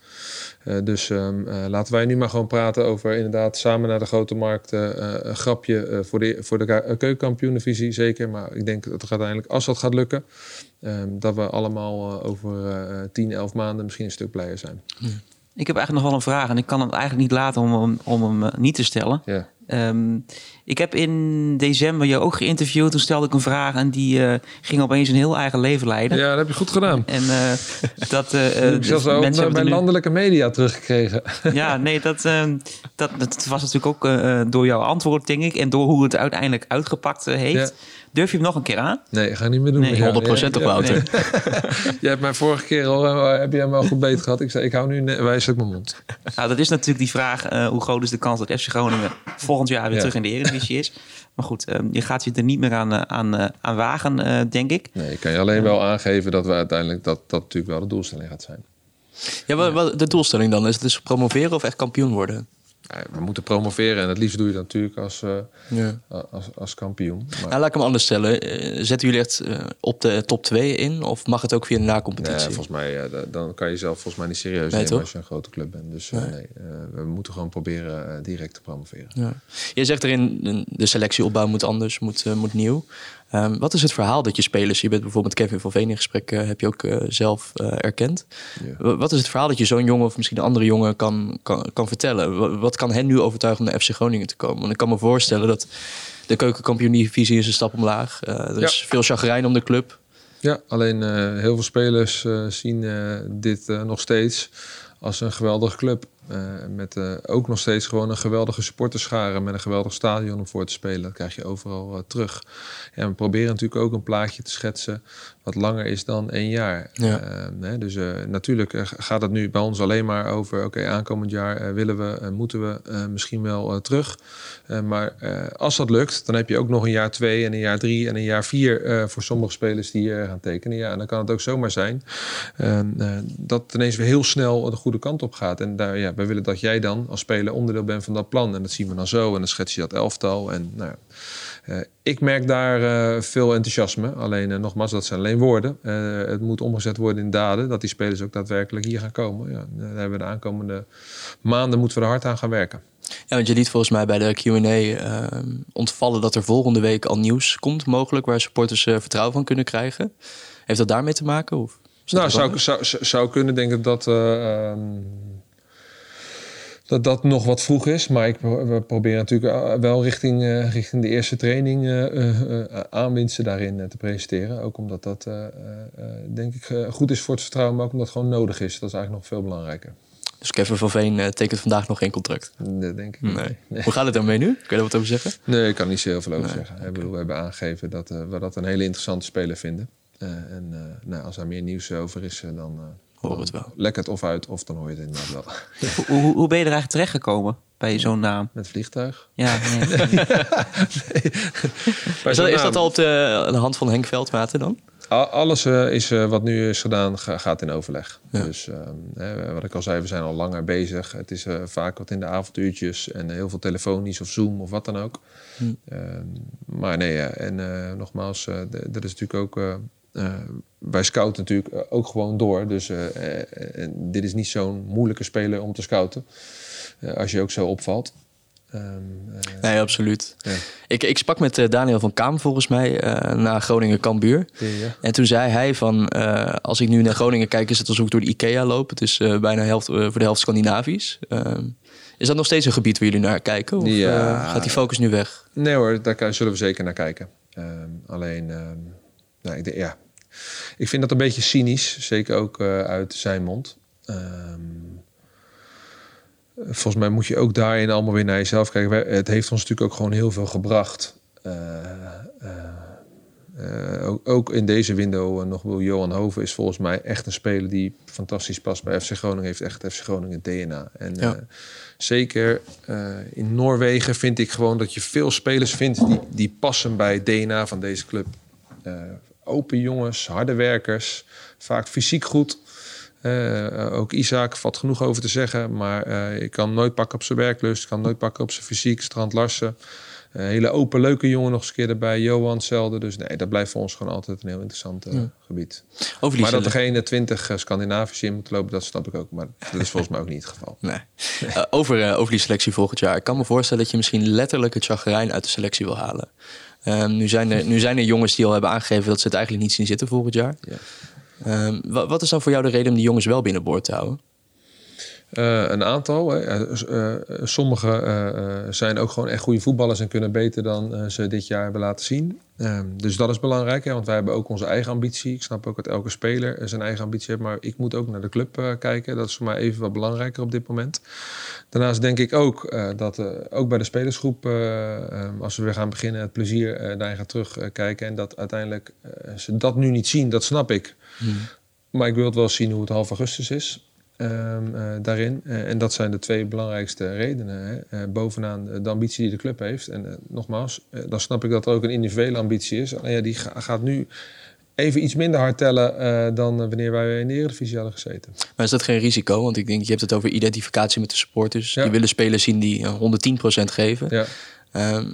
Uh, dus um, uh, laten wij nu maar gewoon praten over inderdaad samen naar de grote markt. Uh, een grapje voor de, voor de keukenkampioenenvisie, zeker. Maar ik denk dat het uiteindelijk, als dat gaat lukken, um, dat we allemaal over 10, 11 maanden misschien een stuk blijer zijn. Ik heb eigenlijk nog wel een vraag en ik kan het eigenlijk niet laten om hem, om hem niet te stellen. Ja. Um, ik heb in december je ook geïnterviewd. Toen stelde ik een vraag en die uh, ging opeens een heel eigen leven leiden. Ja, dat heb je goed gedaan. En uh, dat. Uh, zelfs ook mensen bij nu... landelijke media teruggekregen. Ja, nee, dat, dat, dat was natuurlijk ook door jouw antwoord, denk ik. En door hoe het uiteindelijk uitgepakt heeft. Ja. Durf je hem nog een keer aan? Nee, ga niet meer doen. Nee, 100 procent ja, op Wouter. Nee. je hebt mij vorige keer al, heb je hem al goed beet gehad. Ik zei, ik hou nu wijselijk mijn mond. Nou, dat is natuurlijk die vraag. Uh, hoe groot is de kans dat FC Groningen volgend jaar weer ja. terug in de Eredivisie is? Maar goed, um, je gaat je er niet meer aan, aan, uh, aan wagen, uh, denk ik. Nee, ik kan je alleen wel aangeven dat we uiteindelijk dat dat natuurlijk wel de doelstelling gaat zijn. Ja, wat, wat de doelstelling dan? Is het dus promoveren of echt kampioen worden? We moeten promoveren en het liefst doe je dat natuurlijk als, uh, ja. als, als kampioen. Maar... Nou, laat ik hem anders stellen. Zetten jullie echt uh, op de top 2 in of mag het ook via de nacompetitie? Nee, volgens mij, uh, dan kan je zelf volgens mij niet serieus nee, nemen als je een grote club bent. Dus nee, nee we moeten gewoon proberen direct te promoveren. Ja. Je zegt erin, de selectieopbouw moet anders, moet, moet nieuw. Um, wat is het verhaal dat je spelers, je bent bijvoorbeeld Kevin van Veen in gesprek, uh, heb je ook uh, zelf uh, erkend. Ja. Wat is het verhaal dat je zo'n jongen of misschien een andere jongen kan, kan, kan vertellen? Wat, wat kan hen nu overtuigen om naar FC Groningen te komen? Want ik kan me voorstellen dat de keukenkampioen-divisie is een stap omlaag. er is veel chagrijn om de club. Ja, alleen heel veel spelers zien dit nog steeds als een geweldige club. Uh, met uh, ook nog steeds gewoon een geweldige supporterschare met een geweldig stadion om voor te spelen. Dat krijg je overal uh, terug. En we proberen natuurlijk ook een plaatje te schetsen wat langer is dan één jaar. Ja. Hè, dus natuurlijk gaat het nu bij ons alleen maar over... oké, okay, aankomend jaar willen we, moeten we misschien wel terug. maar als dat lukt, dan heb je ook nog een jaar twee en een jaar drie en een jaar vier... voor sommige spelers die hier gaan tekenen. Ja, en dan kan het ook zomaar zijn dat het ineens weer heel snel de goede kant op gaat. En daar, ja, wij willen dat jij dan als speler onderdeel bent van dat plan. En dat zien we dan zo. En dan schets je dat elftal. En nou, uh, ik merk daar uh, veel enthousiasme. Alleen uh, nogmaals, dat zijn alleen woorden. het moet omgezet worden in daden. Dat die spelers ook daadwerkelijk hier gaan komen. Ja, daar hebben we de aankomende maanden moeten we er hard aan gaan werken. Ja, want je liet volgens mij bij de Q&A ontvallen dat er volgende week al nieuws komt, mogelijk, waar supporters vertrouwen van kunnen krijgen. Heeft dat daarmee te maken? Of nou, zou, zou, zou kunnen. Denk ik dat ehm, dat dat nog wat vroeg is. Maar ik, we proberen natuurlijk eh, wel richting, uh, richting de eerste training uh, aanwinsten daarin te presenteren. Ook omdat dat denk ik goed is voor het vertrouwen, maar ook omdat het gewoon nodig is. Dat is eigenlijk nog veel belangrijker. Dus Kevin van Veen tekent vandaag nog geen contract? Dat denk ik nee. nee. Hoe gaat het daarmee nu? Kun je daar wat over zeggen? Nee, ik kan niet zo heel veel over nee. zeggen. Bedoel, we hebben aangegeven dat we dat een hele interessante speler vinden. en nou, als er meer nieuws over is, dan hoor het wel. Lek het of uit, of dan hoor je het inderdaad wel. hoe, hoe, hoe ben je er eigenlijk terechtgekomen bij zo'n naam? Met vliegtuig? Ja, nee. nee. nee. Is, dat, is, dat, al op de, de hand van Henk Veldmaten dan? Alles uh, is, uh, wat nu is gedaan, ga, gaat in overleg. Ja. Dus uh, wat ik al zei, we zijn al langer bezig. Het is vaak wat in de avonduurtjes en heel veel telefonisch of Zoom of wat dan ook. Hm. Ehm, maar nee, en nogmaals, dat is natuurlijk ook uh, wij scouten natuurlijk eh, ook gewoon door. Dus uh, dit is niet zo'n moeilijke speler om te scouten. als je ook zo opvalt. Ehm, eh, Nee, absoluut. Ja. Ik, ik sprak met eh, Daniel van Kaam volgens mij eh na Groningen-Kambuur. ja. En toen zei hij van, eh, als ik nu naar Groningen kijk, is het alsof ik door de IKEA loop. Het is eh, bijna helft, eh, voor de helft Scandinavisch. Ehm, is dat nog steeds een gebied waar jullie naar kijken? Of Ja. eh, gaat die focus nu weg? Nee hoor, daar zullen we zeker naar kijken. Ehm, alleen, nou, ik, denk- ja. Ik vind dat een beetje cynisch, zeker ook eh, uit zijn mond. Ehm, volgens mij moet je ook daarin allemaal weer naar jezelf kijken. Wij- Het heeft ons natuurlijk ook gewoon heel veel gebracht. Eh, eh, ook, ook in deze window nog wil Johan Hoven is volgens mij echt een speler die fantastisch past bij FC Groningen. Heeft echt FC Groningen DNA. En Ja. zeker in Noorwegen vind ik gewoon dat je veel spelers vindt die, die passen bij het DNA van deze club. Open jongens, harde werkers, vaak fysiek goed. Eh, ook Isaac valt genoeg over te zeggen, maar eh ik kan nooit pakken op zijn werklust, kan nooit pakken op zijn fysiek. Strand Larsen, hele open, leuke jongen nog eens een keer erbij. Johan hetzelfde. Dus nee, dat blijft voor ons gewoon altijd een heel interessant eh, Ja. gebied. Over Maar dat er geen twintig Scandinavische in moeten lopen, dat snap ik ook. Maar dat is volgens mij ook niet het geval. Nee. Eh, over, eh, over die selectie volgend jaar. Ik kan me voorstellen dat je misschien letterlijk het chagrijn uit de selectie wil halen. Ehm, nu, zijn er, nu zijn er jongens die al hebben aangegeven dat ze het eigenlijk niet zien zitten volgend jaar. Ja. Ehm, wa- wat is dan voor jou de reden om die jongens wel binnenboord te houden? Eh, een aantal. Hè. Eh, eh, sommige zijn ook gewoon echt goede voetballers en kunnen beter dan ze dit jaar hebben laten zien. Ehm, dus dat is belangrijk, hè, want wij hebben ook onze eigen ambitie. Ik snap ook dat elke speler zijn eigen ambitie heeft, maar ik moet ook naar de club kijken. Dat is voor mij even wat belangrijker op dit moment. Daarnaast denk ik ook dat ook bij de spelersgroep, eh, eh, als we weer gaan beginnen, het plezier daarin gaat terugkijken. en dat uiteindelijk ze dat nu niet zien, dat snap ik. Maar ik wil het wel zien hoe het half augustus is. Ehm, eh, daarin. Eh, en dat zijn de twee belangrijkste redenen. Hè. Eh, bovenaan de ambitie die de club heeft. En nogmaals, dan snap ik dat er ook een individuele ambitie is. Alleen ja, die ga- gaat nu even iets minder hard tellen dan wanneer wij in de Eredivisie hadden gezeten. Maar is dat geen risico? Want ik denk, je hebt het over identificatie met de supporters. Ja. Die willen spelers zien die eh, 110% geven. Ja. Ehm,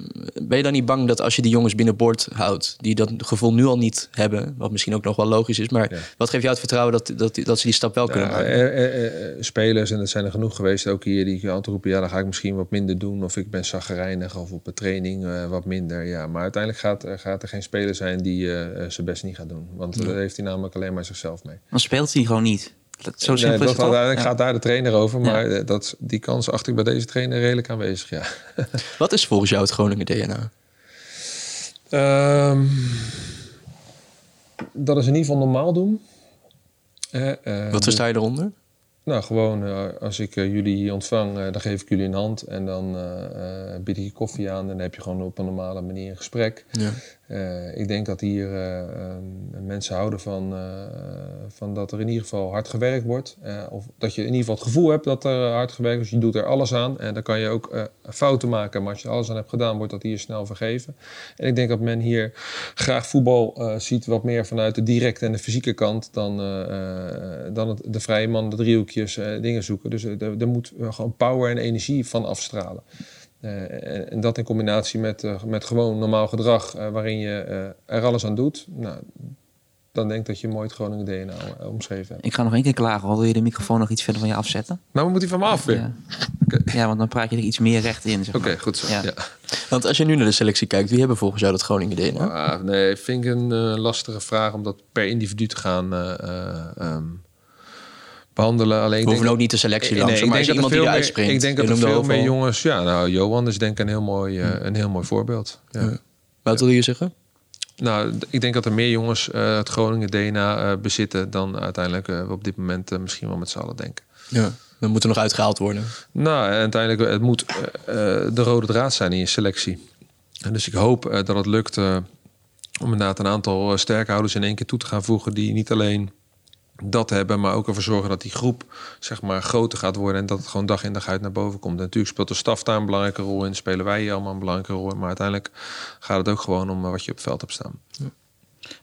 ben je dan niet bang dat als je die jongens binnenboord houdt, die dat gevoel nu al niet hebben, wat misschien ook nog wel logisch is, maar Ja. wat geeft jou het vertrouwen dat, dat, dat ze die stap wel kunnen maken? eh, eh, eh, spelers, en dat zijn er genoeg geweest, ook hier, die altijd roepen... ja, dan ga ik misschien wat minder doen... of ik ben zaggerijnig of op een training eh, wat minder. Ja, maar uiteindelijk gaat, er- gaat er geen speler zijn die zijn best niet gaat doen. Want daar heeft hij namelijk alleen maar zichzelf mee. Dan speelt hij gewoon niet. Dat, zo Nee, simpel dat is het toch? uiteindelijk Ja. gaat daar de trainer over. Maar eh, dat, die kans acht ik bij deze trainer redelijk aanwezig, ja. Wat is volgens jou het Groningen DNA? Ehm, dat is in ieder geval normaal doen. Eh, eh, Wat versta je eronder? Nou, gewoon eh, als ik jullie hier ontvang, dan geef ik jullie een hand en dan bied ik je koffie aan en dan heb je gewoon op een normale manier een gesprek. Ja. Eh, ik denk dat hier eh, mensen houden van, eh, van dat er in ieder geval hard gewerkt wordt. Of dat je in ieder geval het gevoel hebt dat er hard gewerkt wordt. Dus je doet er alles aan en dan kan je ook fouten maken. Maar als je alles aan hebt gedaan, wordt dat hier snel vergeven. En ik denk dat men hier graag voetbal ziet wat meer vanuit de directe en de fysieke kant dan, dan de vrije man, de driehoekjes, eh, dingen zoeken. Dus er moet gewoon power en energie van afstralen. Eh, en, dat in combinatie met, eh, met gewoon normaal gedrag, eh, waarin je eh, er alles aan doet. Nou, dan denk ik dat je mooi het Groningen DNA omschreven hebt. Ik ga nog één keer klagen. Wil je de microfoon nog iets verder van je afzetten? Nou, moet hij van me af weer? Ja. Ja, want dan praat je er iets meer recht in. Zeg Oké, goed zo. Ja. Ja. Want als je nu naar de selectie kijkt, wie hebben volgens jou dat Groningen DNA? Ah, nee, vind ik een lastige vraag om dat per individu te gaan eh, eh, ehm, behandelen. Alleen ik We hoeven ook niet de selectie Nee, langs, ik maar als denk iemand er die eruit springt. Ik denk dat er veel meer jongens... Ja, nou, Johan is denk ik een heel mooi, eh, een heel mooi voorbeeld. Ja. Ja. Wat wil je zeggen? Nou, ik denk dat er meer jongens eh, het Groningen DNA eh, bezitten... dan uiteindelijk we op dit moment misschien wel met z'n allen denken. Ja. We moeten nog uitgehaald worden. Nou, uiteindelijk, het moet de rode draad zijn in je selectie. En dus ik hoop dat het lukt om inderdaad een aantal eh, sterkhouders in één keer toe te gaan voegen... die niet alleen dat hebben, maar ook ervoor zorgen dat die groep zeg maar groter gaat worden... en dat het gewoon dag in dag uit naar boven komt. En natuurlijk speelt de staf daar een belangrijke rol in, spelen wij hier allemaal een belangrijke rol maar uiteindelijk gaat het ook gewoon om eh, wat je op het veld hebt staan.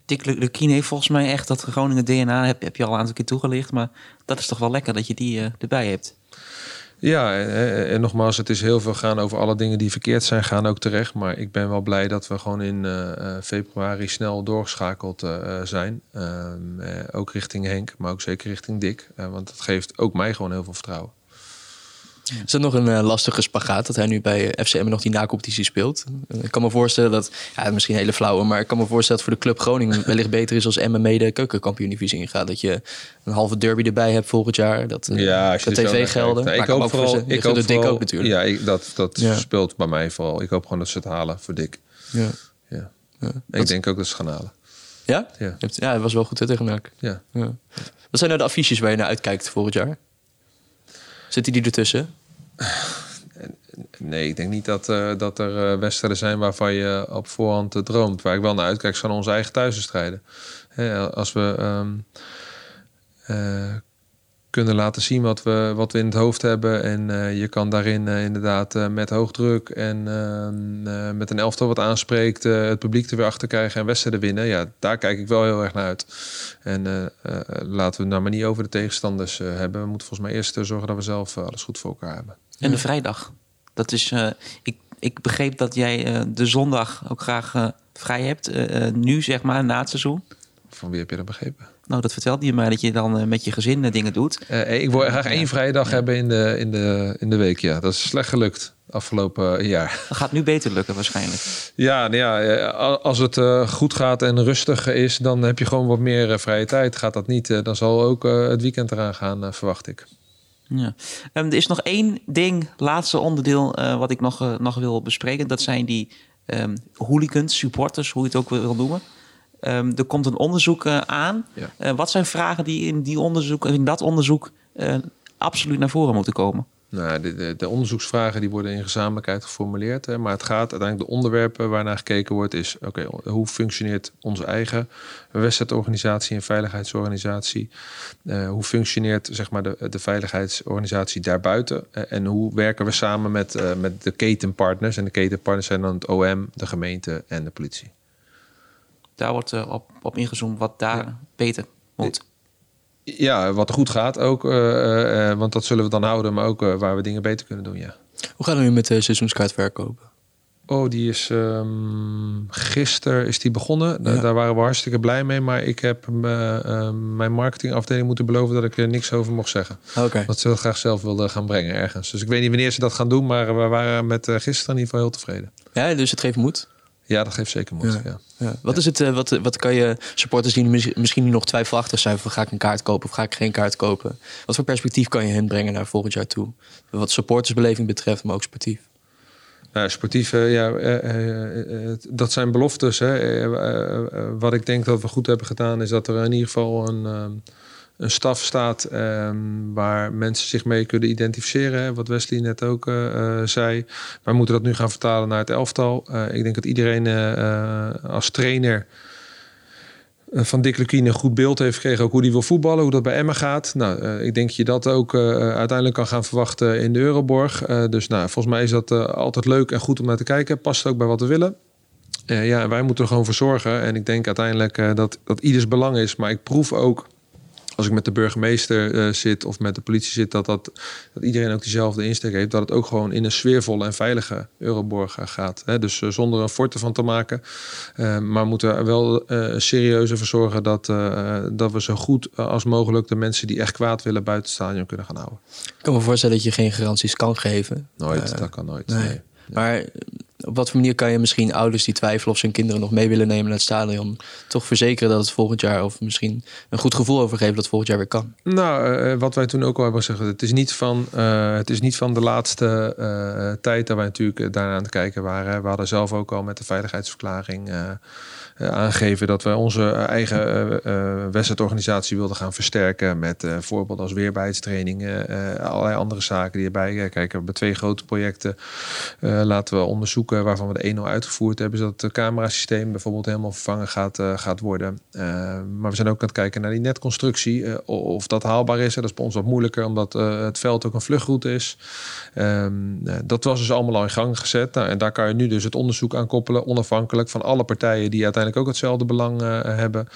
Dick Lu- Lukien heeft volgens mij echt dat Groningen DNA, heb, heb je al een aantal keer toegelicht. Maar dat is toch wel lekker dat je die eh, erbij hebt. Ja, en, nogmaals, het is heel veel gaan over alle dingen die verkeerd zijn, gaan ook terecht. Maar ik ben wel blij dat we gewoon in eh, eh, februari snel doorgeschakeld eh, zijn. Ehm, eh, ook richting Henk, maar ook zeker richting Dick. Want dat geeft ook mij gewoon heel veel vertrouwen. Is dat nog een uh, lastige spagaat dat hij nu bij FCM nog die na-competitie speelt? ik kan me voorstellen dat, ja, misschien een hele flauwe, maar ik kan me voorstellen dat voor de club Groningen wellicht beter is als Emmen mee de keukenkampioen-divisie ingaat. Dat je een halve derby erbij hebt volgend jaar. Dat, ja, als je tv-gelden. Nou, ik hoop vooral, ik hoop Dick ook natuurlijk. Ja, ik, dat, dat speelt bij mij vooral. Ik hoop gewoon dat ze het halen voor Dick. Ja. ja. ja. Ik denk ook dat ze gaan halen. Ja? Ja, ja het was wel goed hè, tegen NAC. Ja. ja. Wat zijn nou de affiches waar je naar uitkijkt volgend jaar? Zitten die ertussen? Nee, ik denk niet dat, uh, dat er uh, wedstrijden zijn waarvan je op voorhand uh, droomt. Waar ik wel naar uitkijk, zijn onze eigen thuiswedstrijden. als we um, kunnen laten zien wat we, wat we in het hoofd hebben. En je kan daarin inderdaad met hoogdruk en ehm, met een elftal wat aanspreekt, het publiek er weer achter krijgen en wedstrijden winnen. Ja, daar kijk ik wel heel erg naar uit. En laten we nou maar niet over de tegenstanders hebben. We moeten volgens mij eerst zorgen dat we zelf alles goed voor elkaar hebben. En de vrijdag. Dat is, ik, ik begreep dat jij de zondag ook graag vrij hebt. nu zeg maar, na het seizoen. Van wie heb je dat begrepen? Nou, dat vertelde je mij dat je dan met je gezin dingen doet. Ik wil graag één vrije dag ja. hebben in de, in, de, in de week. Ja, dat is slecht gelukt afgelopen jaar. Dat gaat nu beter lukken waarschijnlijk. Ja, nou ja als het goed gaat en rustig is, dan heb je gewoon wat meer vrije tijd. Gaat dat niet, dan zal ook het weekend eraan gaan, verwacht ik. Ja. Um, er is nog één ding, laatste onderdeel, wat ik nog, nog wil bespreken. Dat zijn die um, hooligans, supporters, hoe je het ook wil noemen. Um, er komt een onderzoek uh, aan. Ja. Wat zijn vragen die in, die onderzoek, in dat onderzoek absoluut naar voren moeten komen? Nou, de, de, de, onderzoeksvragen die worden in gezamenlijkheid geformuleerd. Hè, maar het gaat uiteindelijk de onderwerpen waarnaar gekeken wordt, is oké, okay, hoe functioneert onze eigen wedstrijdorganisatie en veiligheidsorganisatie? Uh, hoe functioneert zeg maar, de, de veiligheidsorganisatie daarbuiten? Uh, en hoe werken we samen met, uh, met de ketenpartners? En de ketenpartners zijn dan het OM, de gemeente en de politie. Daar wordt op, op ingezoomd wat daar ja. beter moet. Ja, wat goed gaat ook. Uh, uh, want dat zullen we dan houden. Maar ook waar we dingen beter kunnen doen, ja. Hoe gaat het nu met de seizoenskaart verkopen? Oh, die is um, gisteren is die begonnen. Ja. Daar waren we hartstikke blij mee. Maar ik heb mijn marketingafdeling moeten beloven dat ik er niks over mocht zeggen. Okay. Dat ze dat graag zelf wilden gaan brengen ergens. Dus ik weet niet wanneer ze dat gaan doen. Maar we waren met gisteren in ieder geval heel tevreden. Ja, dus het geeft moed. Ja, dat geeft zeker moed. Ja. Ja. Ja. Wat, is het, uh, wat, wat kan je supporters die misschien nu nog twijfelachtig zijn... van ga ik een kaart kopen of ga ik geen kaart kopen... wat voor perspectief kan je hen brengen naar volgend jaar toe? Wat supportersbeleving betreft, maar ook sportief. Nou, sportief, uh, ja, uh, dat zijn beloftes. Hè. wat ik denk dat we goed hebben gedaan... is dat er in ieder geval een een staf staat um, waar mensen zich mee kunnen identificeren. Hè, wat Wesley net ook uh, zei. Wij moeten dat nu gaan vertalen naar het elftal. Uh, ik denk dat iedereen als trainer van Dick Lukien een goed beeld heeft gekregen. Ook hoe die wil voetballen, hoe dat bij Emma gaat. Nou, ik denk dat je dat ook uiteindelijk kan gaan verwachten in de Euroborg. dus nou, volgens mij is dat altijd leuk en goed om naar te kijken. Past ook bij wat we willen. ja, wij moeten er gewoon voor zorgen. En ik denk uiteindelijk dat, dat ieders belang is. Maar ik proef ook als ik met de burgemeester uh, zit of met de politie zit, dat, dat, dat iedereen ook diezelfde insteek heeft. Dat het ook gewoon in een sfeervolle en veilige Euroborg gaat. Hè? Dus uh, zonder een forte van te maken. Uh, maar moeten er wel serieus ervoor zorgen dat, dat we zo goed als mogelijk de mensen die echt kwaad willen buiten het stadion kunnen gaan houden. Ik kan me voorstellen dat je geen garanties kan geven. Nooit, dat kan nooit. Nee. nee. Maar op wat voor manier kan je misschien ouders die twijfelen of ze hun kinderen nog mee willen nemen naar het stadion, toch verzekeren dat het volgend jaar of misschien een goed gevoel overgeven dat het volgend jaar weer kan? Nou, uh, wat wij toen ook al hebben gezegd, het is niet van, uh, het is niet van de laatste uh, tijd dat wij natuurlijk daarna aan het kijken waren. We hadden zelf ook al met de veiligheidsverklaring uh, aangegeven dat we onze eigen uh, wedstrijdorganisatie wilden gaan versterken. Met voorbeelden als weerbaarheidstrainingen, allerlei andere zaken die erbij kijken. We hebben twee grote projecten. laten we onderzoeken waarvan we de 1 al uitgevoerd hebben. Zodat het camerasysteem bijvoorbeeld helemaal vervangen gaat, gaat worden. maar we zijn ook aan het kijken naar die netconstructie. of dat haalbaar is. Dat is bij ons wat moeilijker, omdat het veld ook een vluchtroute is. Um, dat was dus allemaal al in gang gezet. Nou, en daar kan je nu dus het onderzoek aan koppelen, onafhankelijk van alle partijen die uiteindelijk ook hetzelfde belang uh, hebben.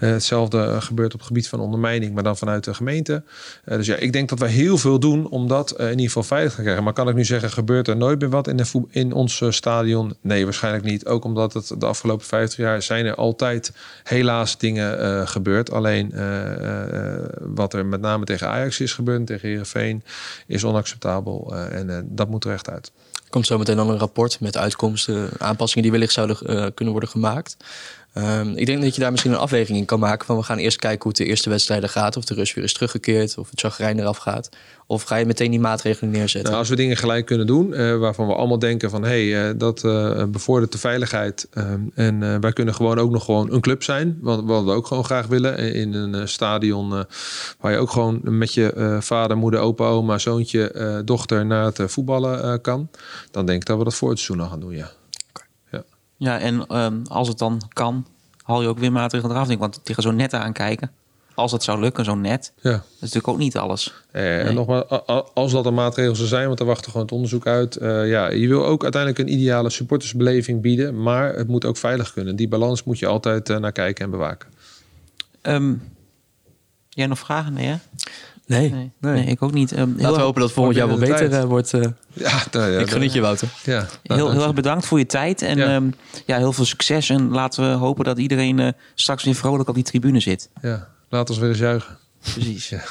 Uh, hetzelfde gebeurt op het gebied van ondermijning, maar dan vanuit de gemeente. Dus ja, ik denk dat wij heel veel doen om dat in ieder geval veilig te krijgen. Maar kan ik nu zeggen, gebeurt er nooit meer wat in, de in ons stadion? Nee, waarschijnlijk niet. Ook omdat het de afgelopen 50 jaar zijn er altijd helaas dingen uh, gebeurd. Alleen uh, wat er met name tegen Ajax is gebeurd, tegen Herenveen, is onacceptabel. en dat moet er echt uit. Er komt zo meteen dan een rapport met uitkomsten, aanpassingen die wellicht zouden kunnen worden gemaakt. Um, ik denk dat je daar misschien een afweging in kan maken van we gaan eerst kijken hoe het de eerste wedstrijden gaat, of de rust weer is teruggekeerd, of het chagrijn eraf gaat. Of ga je meteen die maatregelen neerzetten? Nou, als we dingen gelijk kunnen doen, uh, waarvan we allemaal denken van hé, hey, uh, dat uh, bevordert de veiligheid. Um, en wij kunnen gewoon ook nog gewoon een club zijn, wat, wat we ook gewoon graag willen. In een stadion waar je ook gewoon met je vader, moeder, opa, oma, zoontje, dochter naar het voetballen kan. Dan denk ik dat we dat voor het seizoen gaan doen, ja. Ja, en um, als het dan kan, haal je ook weer maatregelen eraf. Denk, want tegen zo'n net aankijken, als het zou lukken, zo'n net, ja. dat is natuurlijk ook niet alles. Eh, nee. En nogmaals, als dat een maatregel zou zijn, want er wachten gewoon het onderzoek uit. Uh, ja, je wil ook uiteindelijk een ideale supportersbeleving bieden, maar het moet ook veilig kunnen. Die balans moet je altijd uh, naar kijken en bewaken. Um, jij nog vragen? Nee, hè? Nee, nee, nee. ik ook niet. Um, Laten we hopen dat volgend jaar wel beter uh, wordt. Uh, ja, nou, ja, ik gun het je, Wouter. Ja, nou, heel, heel erg bedankt voor je tijd. En ja. Um, ja, heel veel succes. En laten we hopen dat iedereen uh, straks weer vrolijk op die tribune zit. Ja, laat ons weer eens juichen. Precies. Ja.